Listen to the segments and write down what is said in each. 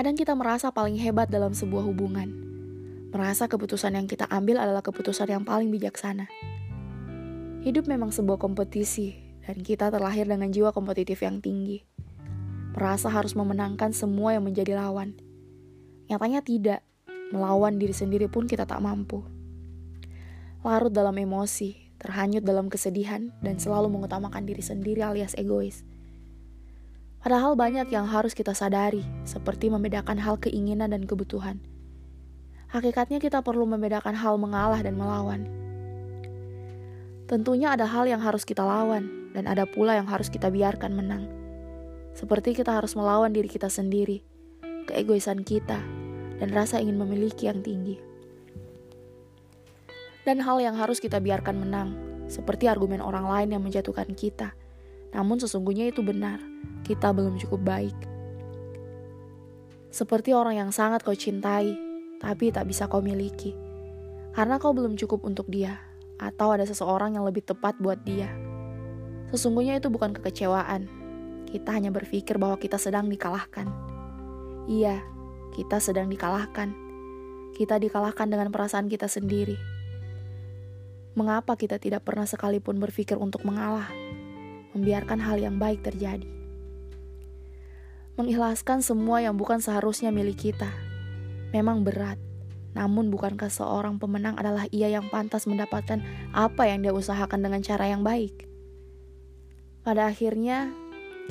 Kadang kita merasa paling hebat dalam sebuah hubungan. Merasa keputusan yang kita ambil adalah keputusan yang paling bijaksana. Hidup memang sebuah kompetisi, dan kita terlahir dengan jiwa kompetitif yang tinggi. Merasa harus memenangkan semua yang menjadi lawan. Nyatanya tidak, melawan diri sendiri pun kita tak mampu. Larut dalam emosi, terhanyut dalam kesedihan, dan selalu mengutamakan diri sendiri alias egois. Padahal banyak yang harus kita sadari, seperti membedakan hal keinginan dan kebutuhan. Hakikatnya kita perlu membedakan hal mengalah dan melawan. Tentunya ada hal yang harus kita lawan, dan ada pula yang harus kita biarkan menang. Seperti kita harus melawan diri kita sendiri, keegoisan kita, dan rasa ingin memiliki yang tinggi. Dan hal yang harus kita biarkan menang, seperti argumen orang lain yang menjatuhkan kita. Namun sesungguhnya itu benar kita belum cukup baik. Seperti orang yang sangat kau cintai, tapi tak bisa kau miliki. Karena kau belum cukup untuk dia, atau ada seseorang yang lebih tepat buat dia. Sesungguhnya itu bukan kekecewaan. Kita hanya berpikir bahwa kita sedang dikalahkan. Iya, kita sedang dikalahkan. Kita dikalahkan dengan perasaan kita sendiri. Mengapa kita tidak pernah sekalipun berpikir untuk mengalah, membiarkan hal yang baik terjadi? mengikhlaskan semua yang bukan seharusnya milik kita. Memang berat, namun bukankah seorang pemenang adalah ia yang pantas mendapatkan apa yang dia usahakan dengan cara yang baik? Pada akhirnya,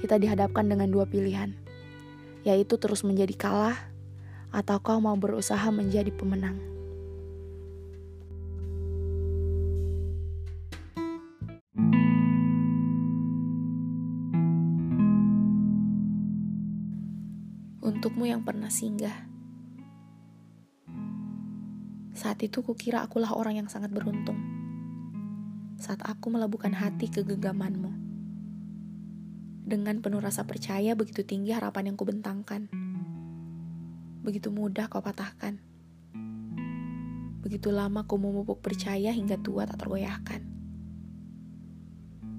kita dihadapkan dengan dua pilihan, yaitu terus menjadi kalah atau kau mau berusaha menjadi pemenang. Untukmu yang pernah singgah. Saat itu kukira akulah orang yang sangat beruntung. Saat aku melabuhkan hati ke genggamanmu. Dengan penuh rasa percaya begitu tinggi harapan yang kubentangkan. Begitu mudah kau patahkan. Begitu lama ku memupuk percaya hingga tua tak tergoyahkan.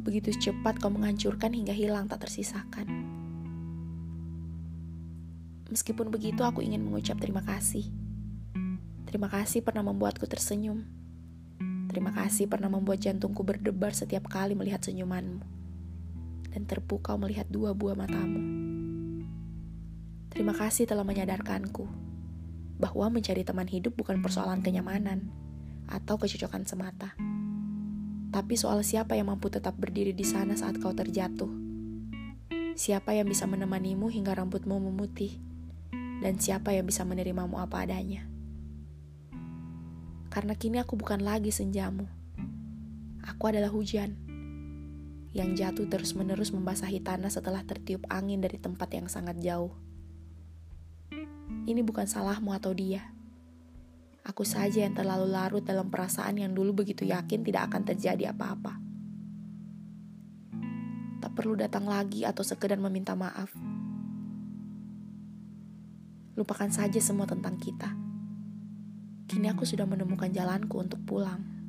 Begitu cepat kau menghancurkan hingga hilang tak tersisakan. Meskipun begitu, aku ingin mengucap terima kasih. Terima kasih pernah membuatku tersenyum. Terima kasih pernah membuat jantungku berdebar setiap kali melihat senyumanmu. Dan terpukau melihat dua buah matamu. Terima kasih telah menyadarkanku bahwa mencari teman hidup bukan persoalan kenyamanan atau kecocokan semata. Tapi soal siapa yang mampu tetap berdiri di sana saat kau terjatuh. Siapa yang bisa menemanimu hingga rambutmu memutih dan siapa yang bisa menerimamu apa adanya. Karena kini aku bukan lagi senjamu. Aku adalah hujan yang jatuh terus-menerus membasahi tanah setelah tertiup angin dari tempat yang sangat jauh. Ini bukan salahmu atau dia. Aku saja yang terlalu larut dalam perasaan yang dulu begitu yakin tidak akan terjadi apa-apa. Tak perlu datang lagi atau sekedar meminta maaf Lupakan saja semua tentang kita. Kini aku sudah menemukan jalanku untuk pulang.